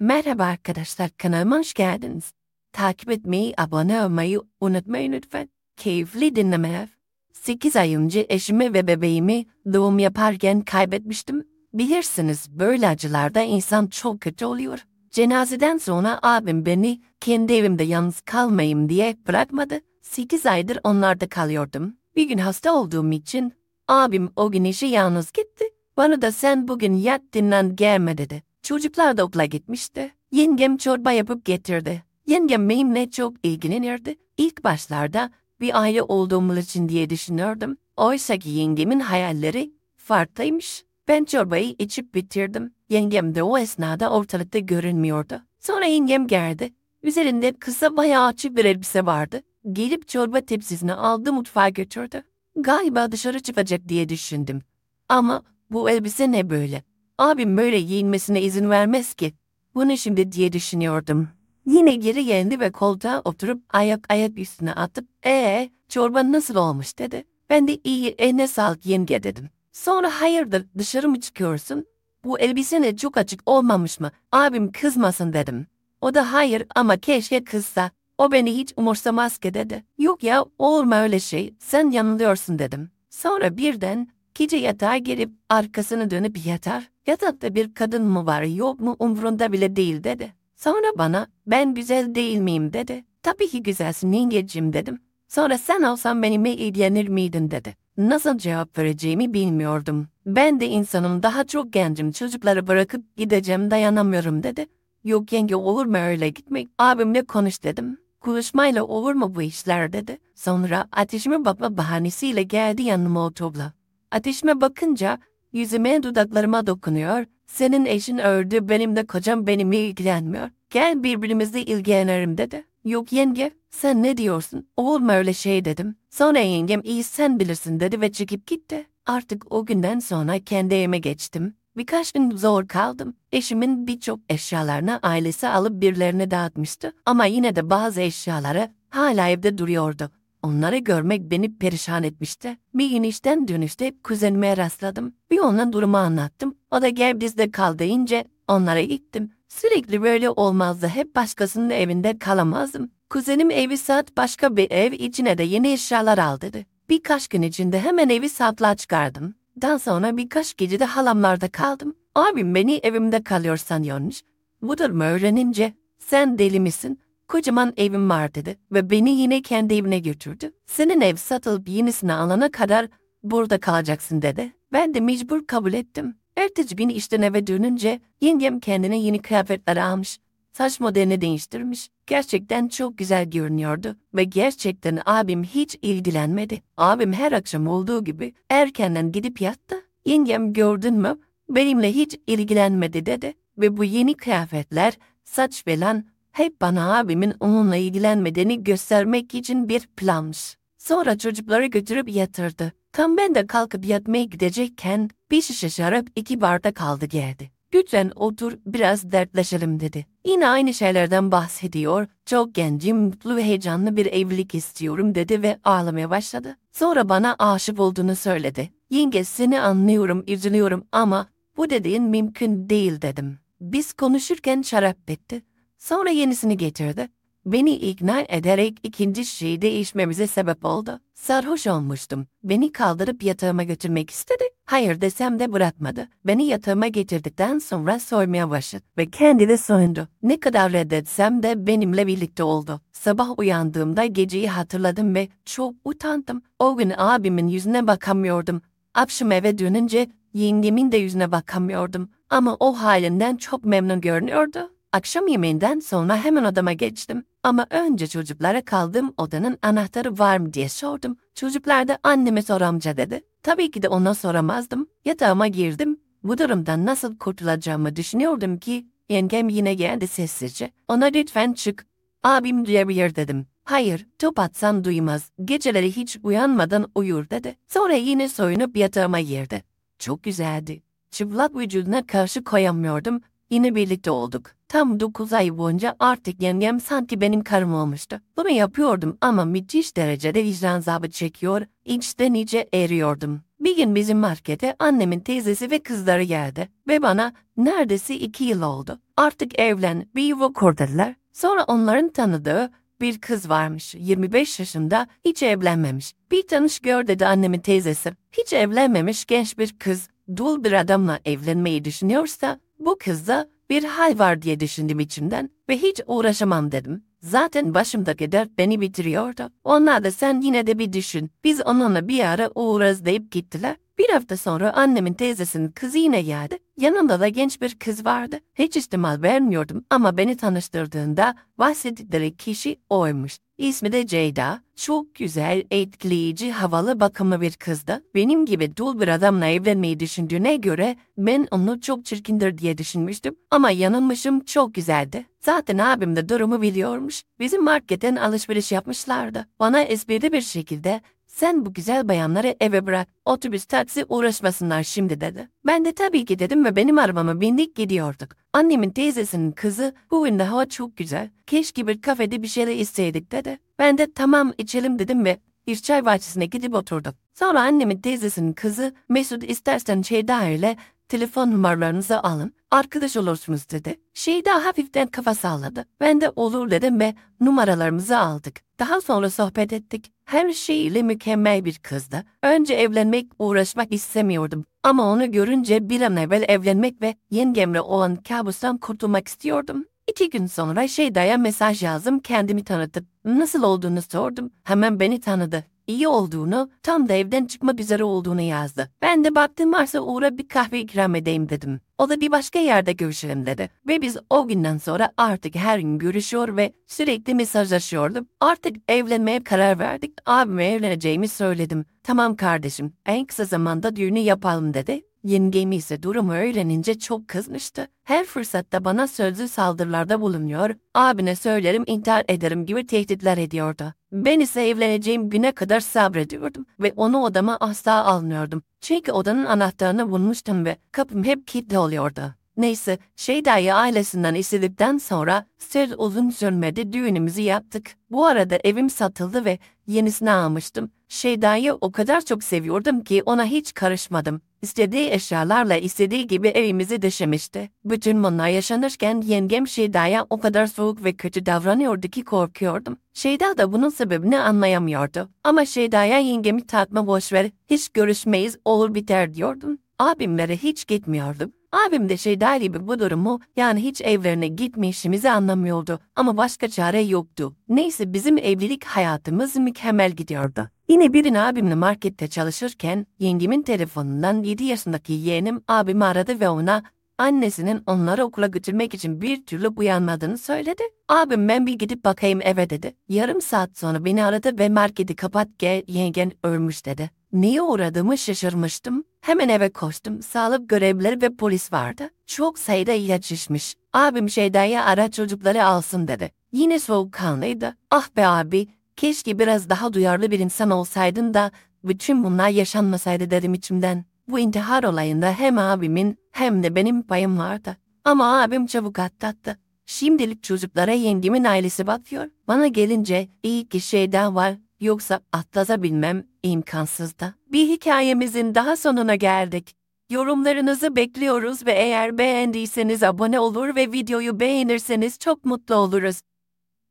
Merhaba arkadaşlar kanalıma hoş geldiniz. Takip etmeyi, abone olmayı unutmayın lütfen. Keyifli dinlemeler. 8 ay önce eşimi ve bebeğimi doğum yaparken kaybetmiştim. Bilirsiniz böyle acılarda insan çok kötü oluyor. Cenazeden sonra abim beni kendi evimde yalnız kalmayayım diye bırakmadı. 8 aydır onlarda kalıyordum. Bir gün hasta olduğum için abim o gün işe yalnız gitti. Bana da sen bugün yat dinlen gelme dedi. Çocuklar da okula gitmişti. Yengem çorba yapıp getirdi. Yengem benimle çok ilgilenirdi. İlk başlarda bir aile olduğumuz için diye düşünürdüm. Oysa ki yengemin hayalleri farklıymış. Ben çorbayı içip bitirdim. Yengem de o esnada ortalıkta görünmüyordu. Sonra yengem geldi. Üzerinde kısa bayağı açık bir elbise vardı. Gelip çorba tepsisini aldı mutfağa götürdü. Galiba dışarı çıkacak diye düşündüm. Ama bu elbise ne böyle? Abim böyle giyinmesine izin vermez ki. Bunu şimdi diye düşünüyordum. Yine geri geldi ve koltuğa oturup ayak ayak üstüne atıp ee çorba nasıl olmuş dedi. Ben de iyi eline sağlık yenge dedim. Sonra hayırdır dışarı mı çıkıyorsun? Bu elbisene çok açık olmamış mı? Abim kızmasın dedim. O da hayır ama keşke kızsa. O beni hiç umursamaz ki dedi. Yok ya olma öyle şey sen yanılıyorsun dedim. Sonra birden gece yatağa girip arkasını dönüp yatar. Yatakta bir kadın mı var yok mu umrunda bile değil dedi. Sonra bana ben güzel değil miyim dedi. Tabii ki güzelsin yengecim dedim. Sonra sen olsan benimle ilgilenir miydin dedi. Nasıl cevap vereceğimi bilmiyordum. Ben de insanım daha çok gencim çocukları bırakıp gideceğim dayanamıyorum dedi. Yok yenge olur mu öyle gitmek abimle konuş dedim. Konuşmayla olur mu bu işler dedi. Sonra ateşime bakma bahanesiyle geldi yanıma oturdu. Ateşime bakınca yüzüme dudaklarıma dokunuyor. Senin eşin öldü benim de kocam benimle ilgilenmiyor. Gel birbirimizle ilgilenelim dedi. Yok yenge sen ne diyorsun? Olma öyle şey dedim. Sonra yengem iyi sen bilirsin dedi ve çıkıp gitti. Artık o günden sonra kendi evime geçtim. Birkaç gün zor kaldım. Eşimin birçok eşyalarını ailesi alıp birilerine dağıtmıştı. Ama yine de bazı eşyaları hala evde duruyordu. Onları görmek beni perişan etmişti. Bir inişten dönüşte kuzenime rastladım. Bir ona durumu anlattım. O da gel bizde kal deyince onlara gittim. Sürekli böyle olmazdı. Hep başkasının evinde kalamazdım. Kuzenim evi sat başka bir ev içine de yeni eşyalar al dedi. Birkaç gün içinde hemen evi satlığa çıkardım. Daha sonra birkaç gece de halamlarda kaldım. Abim beni evimde kalıyor sanıyormuş. Bu durumu öğrenince sen deli misin? Kocaman evim var dedi ve beni yine kendi evine götürdü. Senin ev satılıp yenisini alana kadar burada kalacaksın dedi. Ben de mecbur kabul ettim. Ertesi gün işten eve dönünce yengem kendine yeni kıyafetler almış. Saç modelini değiştirmiş. Gerçekten çok güzel görünüyordu ve gerçekten abim hiç ilgilenmedi. Abim her akşam olduğu gibi erkenden gidip yattı. Yengem gördün mü benimle hiç ilgilenmedi dedi ve bu yeni kıyafetler, saç falan hep bana abimin onunla ilgilenmediğini göstermek için bir planmış. Sonra çocukları götürüp yatırdı. Tam ben de kalkıp yatmaya gidecekken bir şişe şarap iki bardak kaldı geldi. Lütfen otur biraz dertleşelim dedi. Yine aynı şeylerden bahsediyor. Çok gencim, mutlu ve heyecanlı bir evlilik istiyorum dedi ve ağlamaya başladı. Sonra bana aşık olduğunu söyledi. Yenge seni anlıyorum, üzülüyorum ama bu dediğin mümkün değil dedim. Biz konuşurken şarap bitti. Sonra yenisini getirdi. Beni ikna ederek ikinci şeyi değişmemize sebep oldu. Sarhoş olmuştum. Beni kaldırıp yatağıma götürmek istedi. Hayır desem de bırakmadı. Beni yatağıma getirdikten sonra soymaya başladı ve kendi de soyundu. Ne kadar reddetsem de benimle birlikte oldu. Sabah uyandığımda geceyi hatırladım ve çok utandım. O gün abimin yüzüne bakamıyordum. Akşam eve dönünce yengemin de yüzüne bakamıyordum. Ama o halinden çok memnun görünüyordu. Akşam yemeğinden sonra hemen odama geçtim. Ama önce çocuklara kaldığım odanın anahtarı var mı diye sordum. Çocuklar da anneme sor amca dedi. Tabii ki de ona soramazdım. Yatağıma girdim. Bu durumdan nasıl kurtulacağımı düşünüyordum ki yengem yine geldi sessizce. Ona lütfen çık. Abim duyabilir dedim. Hayır, top atsan duymaz. Geceleri hiç uyanmadan uyur dedi. Sonra yine soyunup yatağıma girdi. Çok güzeldi. Çıplak vücuduna karşı koyamıyordum. Yine birlikte olduk. Tam 9 ay boyunca artık yengem sanki benim karım olmuştu. Bunu yapıyordum ama müthiş derecede vicdan zabı çekiyor, içten iyice eriyordum. Bir gün bizim markete annemin teyzesi ve kızları geldi ve bana neredeyse iki yıl oldu. Artık evlen, bir yuva kurdular. Sonra onların tanıdığı bir kız varmış. 25 yaşında, hiç evlenmemiş. Bir tanış gör dedi annemin teyzesi. Hiç evlenmemiş genç bir kız, dul bir adamla evlenmeyi düşünüyorsa, bu kızda bir hal var diye düşündüm içimden ve hiç uğraşamam dedim. Zaten başımdaki dert beni bitiriyordu. Onlar da sen yine de bir düşün. Biz onunla bir ara uğrarız deyip gittiler. Bir hafta sonra annemin teyzesinin kızı geldi. Yanında da genç bir kız vardı. Hiç ihtimal vermiyordum ama beni tanıştırdığında bahsettikleri kişi oymuş. İsmi de Ceyda. Çok güzel, etkileyici, havalı, bakımlı bir kızdı. Benim gibi dul bir adamla evlenmeyi düşündüğüne göre ben onu çok çirkindir diye düşünmüştüm. Ama yanılmışım çok güzeldi. Zaten abim de durumu biliyormuş. Bizim marketten alışveriş yapmışlardı. Bana esprili bir şekilde sen bu güzel bayanları eve bırak, otobüs taksi uğraşmasınlar şimdi dedi. Ben de tabii ki dedim ve benim arabama bindik gidiyorduk. Annemin teyzesinin kızı bugün de hava çok güzel. Keşke bir kafede bir şeyler isteydik dedi. Ben de tamam içelim dedim ve bir çay bahçesine gidip oturduk. Sonra annemin teyzesinin kızı Mesut istersen Şeyda ile telefon numaralarınızı alın, arkadaş olursunuz dedi. Şeyda hafiften kafa salladı. Ben de olur dedim ve numaralarımızı aldık. Daha sonra sohbet ettik. Her şeyiyle mükemmel bir kızdı. Önce evlenmek, uğraşmak istemiyordum. Ama onu görünce bir an evvel evlenmek ve yengemle olan kabustan kurtulmak istiyordum. İki gün sonra Şeyda'ya mesaj yazdım, kendimi tanıtıp nasıl olduğunu sordum. Hemen beni tanıdı. İyi olduğunu, tam da evden çıkmak üzere olduğunu yazdı. Ben de baktım varsa uğra bir kahve ikram edeyim dedim. O da bir başka yerde görüşelim dedi. Ve biz o günden sonra artık her gün görüşüyor ve sürekli mesajlaşıyordum. Artık evlenmeye karar verdik. Abime evleneceğimi söyledim. Tamam kardeşim, en kısa zamanda düğünü yapalım dedi. Yengemi ise durumu öğrenince çok kızmıştı. Her fırsatta bana sözlü saldırılarda bulunuyor, abine söylerim intihar ederim gibi tehditler ediyordu. Ben ise evleneceğim güne kadar sabrediyordum ve onu odama asla almıyordum. Çünkü odanın anahtarını bulmuştum ve kapım hep kilitli oluyordu. Neyse, Şeyda'yı ailesinden istedikten sonra söz uzun sürmedi düğünümüzü yaptık. Bu arada evim satıldı ve yenisini almıştım. Şeyda'yı o kadar çok seviyordum ki ona hiç karışmadım. İstediği eşyalarla istediği gibi evimizi döşemişti. Bütün bunlar yaşanırken yengem Şeyda'ya o kadar soğuk ve kötü davranıyordu ki korkuyordum. Şeyda da bunun sebebini anlayamıyordu. Ama Şeyda'ya yengemi takma boşver, hiç görüşmeyiz olur biter diyordum. Abimlere hiç gitmiyordum. Abim de Şeyda gibi bu durumu yani hiç evlerine gitmişimizi anlamıyordu ama başka çare yoktu. Neyse bizim evlilik hayatımız mükemmel gidiyordu. Yine bir gün abimle markette çalışırken yengemin telefonundan 7 yaşındaki yeğenim abimi aradı ve ona annesinin onları okula götürmek için bir türlü uyanmadığını söyledi. Abim ben bir gidip bakayım eve dedi. Yarım saat sonra beni aradı ve marketi kapat gel yengen ölmüş dedi. Niye uğradığımı şaşırmıştım. Hemen eve koştum. Sağlık görevlileri ve polis vardı. Çok sayıda ilaç içmiş. Abim Şeyda'ya ara çocukları alsın dedi. Yine soğukkanlıydı. Ah be abi, keşke biraz daha duyarlı bir insan olsaydın da bütün bunlar yaşanmasaydı dedim içimden. Bu intihar olayında hem abimin hem de benim payım vardı. Ama abim çabuk atlattı. Şimdilik çocuklara yengemin ailesi bakıyor. Bana gelince iyi ki şeyden var yoksa atlatabilmem imkansızdı. Bir hikayemizin daha sonuna geldik. Yorumlarınızı bekliyoruz ve eğer beğendiyseniz abone olur ve videoyu beğenirseniz çok mutlu oluruz.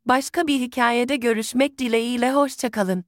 Başka bir hikayede görüşmek dileğiyle hoşçakalın.